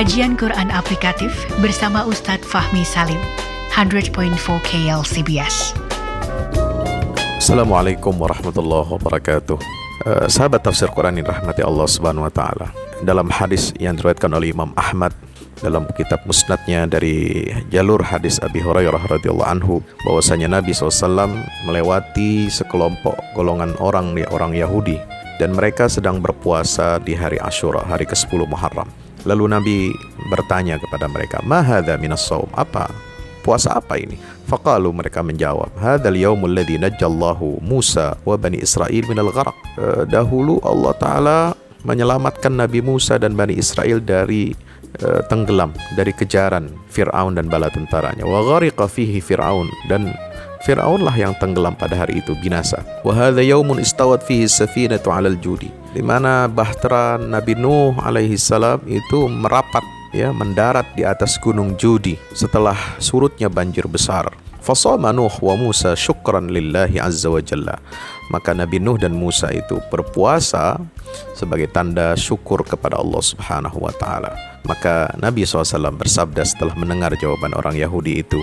Kajian Quran Aplikatif bersama Ustadz Fahmi Salim, 100.4 KLCBS. Assalamualaikum warahmatullahi wabarakatuh. Uh, sahabat tafsir Quran yang rahmati Allah Subhanahu wa taala. Dalam hadis yang diriwayatkan oleh Imam Ahmad dalam kitab musnadnya dari jalur hadis Abi Hurairah radhiyallahu anhu bahwasanya Nabi SAW melewati sekelompok golongan orang orang Yahudi dan mereka sedang berpuasa di hari Ashura hari ke-10 Muharram. Lalu Nabi bertanya kepada mereka, "Mahadha minas saum?" Apa? Puasa apa ini? Faqalu mereka menjawab, "Hadzal yaumul ladzi najjallahu Musa wa Bani Israil minal gharq." Uh, dahulu Allah taala menyelamatkan Nabi Musa dan Bani Israel dari uh, tenggelam dari kejaran Firaun dan bala tentaranya. Wa ghariqa fihi Firaun dan Firaun lah yang tenggelam pada hari itu binasa. Wa hadza yaumun istawat fihi safinatu 'alal judi. Di mana bahtera Nabi Nuh alaihi salam itu merapat ya mendarat di atas gunung Judi setelah surutnya banjir besar. Fasama Nuh wa Musa syukran lillahi azza wa jalla. Maka Nabi Nuh dan Musa itu berpuasa sebagai tanda syukur kepada Allah Subhanahu wa taala. Maka Nabi SAW bersabda setelah mendengar jawaban orang Yahudi itu,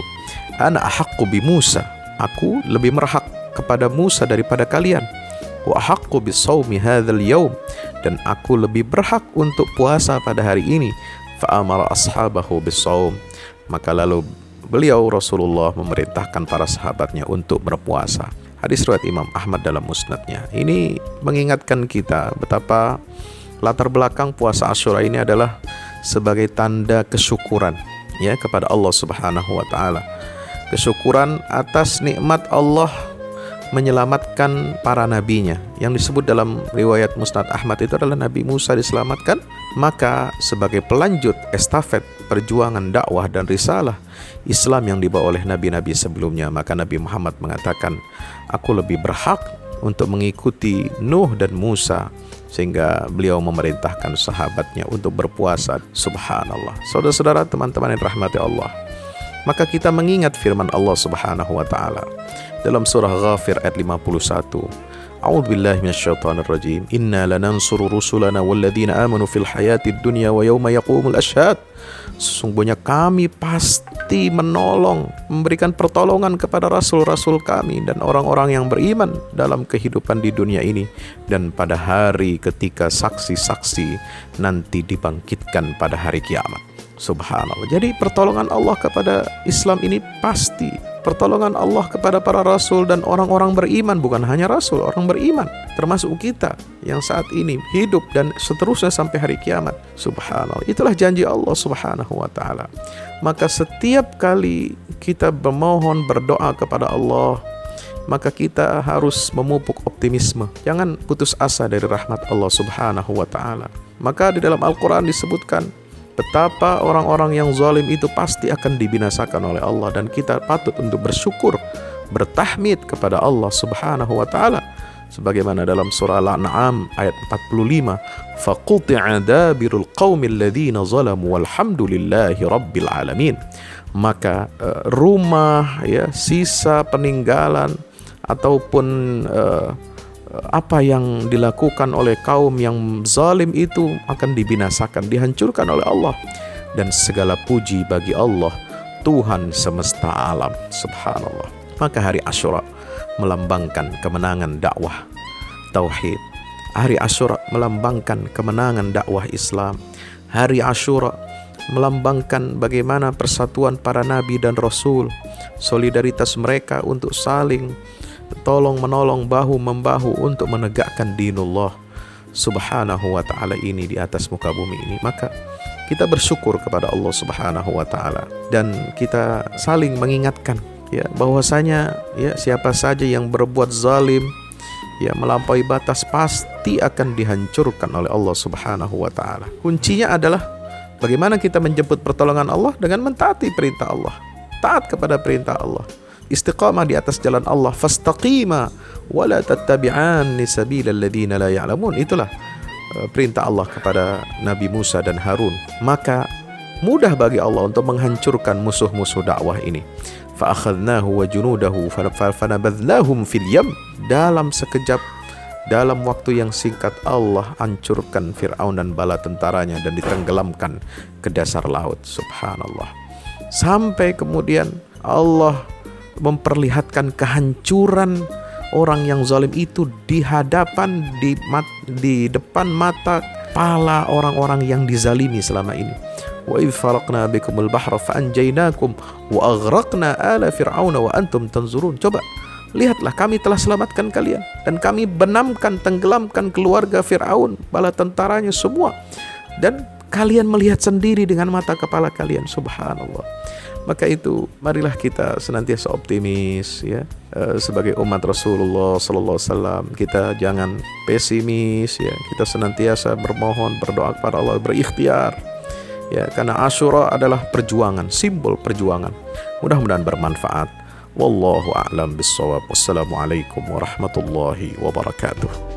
Ana ahaqqu bi Musa. Aku lebih merhak kepada Musa daripada kalian. Wa ahaqqu bi sawmi hadzal yaum. Dan aku lebih berhak untuk puasa pada hari ini. Maka lalu beliau Rasulullah memerintahkan para sahabatnya untuk berpuasa. Hadis riwayat Imam Ahmad dalam musnadnya. Ini mengingatkan kita betapa latar belakang puasa Asyura ini adalah sebagai tanda kesyukuran ya kepada Allah Subhanahu wa taala. Kesyukuran atas nikmat Allah menyelamatkan para nabinya. Yang disebut dalam riwayat Musnad Ahmad itu adalah Nabi Musa diselamatkan, maka sebagai pelanjut estafet perjuangan dakwah dan risalah Islam yang dibawa oleh nabi-nabi sebelumnya, maka Nabi Muhammad mengatakan, "Aku lebih berhak untuk mengikuti Nuh dan Musa." Sehingga beliau memerintahkan sahabatnya untuk berpuasa. Subhanallah. Saudara-saudara, teman-teman yang rahmati Allah. Maka kita mengingat firman Allah Subhanahu wa taala dalam surah Ghafir ayat 51. A'udzu billahi minasyaitonir rajim. Inna lanansuru rusulana walladzina amanu fil hayatid dunya wa yauma yaqumul ashhad. Sesungguhnya kami pasti menolong, memberikan pertolongan kepada rasul-rasul kami dan orang-orang yang beriman dalam kehidupan di dunia ini dan pada hari ketika saksi-saksi nanti dibangkitkan pada hari kiamat. Subhanallah. Jadi pertolongan Allah kepada Islam ini pasti pertolongan Allah kepada para rasul dan orang-orang beriman bukan hanya rasul, orang beriman termasuk kita yang saat ini hidup dan seterusnya sampai hari kiamat. Subhanallah. Itulah janji Allah Subhanahu wa taala. Maka setiap kali kita memohon berdoa kepada Allah maka kita harus memupuk optimisme. Jangan putus asa dari rahmat Allah Subhanahu wa taala. Maka di dalam Al-Qur'an disebutkan betapa orang-orang yang zalim itu pasti akan dibinasakan oleh Allah dan kita patut untuk bersyukur bertahmid kepada Allah Subhanahu wa taala. Sebagaimana dalam surah Al-An'am ayat 45 faquti'a dabirul qaumil ladzina zalamu walhamdulillahi rabbil alamin. Maka uh, rumah ya sisa peninggalan ataupun uh, apa yang dilakukan oleh kaum yang zalim itu akan dibinasakan, dihancurkan oleh Allah. Dan segala puji bagi Allah, Tuhan semesta alam. Subhanallah. Maka hari Ashura melambangkan kemenangan dakwah tauhid. Hari Ashura melambangkan kemenangan dakwah Islam. Hari Ashura melambangkan bagaimana persatuan para nabi dan rasul, solidaritas mereka untuk saling tolong menolong bahu membahu untuk menegakkan dinullah subhanahu wa ta'ala ini di atas muka bumi ini. Maka kita bersyukur kepada Allah subhanahu wa ta'ala. Dan kita saling mengingatkan ya bahwasanya ya siapa saja yang berbuat zalim ya melampaui batas pasti akan dihancurkan oleh Allah subhanahu wa ta'ala. Kuncinya adalah bagaimana kita menjemput pertolongan Allah dengan mentaati perintah Allah. Taat kepada perintah Allah istiqamah di atas jalan Allah. Fastaqima wala tattabi'an sabila alladziina la ya'lamun. Itulah uh, perintah Allah kepada Nabi Musa dan Harun. Maka mudah bagi Allah untuk menghancurkan musuh-musuh dakwah ini. Fa akhadnahu wa junudahu fanabadnahum fil yam. Dalam sekejap dalam waktu yang singkat Allah hancurkan Fir'aun dan bala tentaranya dan ditenggelamkan ke dasar laut. Subhanallah. Sampai kemudian Allah memperlihatkan kehancuran orang yang zalim itu di hadapan di mat, di depan mata pala orang-orang yang dizalimi selama ini. Wa idh bikumul bahra fa anjaynakum wa aghraqna ala fir'auna wa antum tanzurun. Coba lihatlah kami telah selamatkan kalian dan kami benamkan tenggelamkan keluarga Firaun, bala tentaranya semua. Dan kalian melihat sendiri dengan mata kepala kalian. Subhanallah. Maka itu marilah kita senantiasa optimis ya. E, sebagai umat Rasulullah sallallahu alaihi wasallam kita jangan pesimis ya. Kita senantiasa bermohon berdoa kepada Allah berikhtiar ya. Karena Asyura adalah perjuangan simbol perjuangan. Mudah-mudahan bermanfaat. Wallahu a'lam bissawab. Wassalamualaikum warahmatullahi wabarakatuh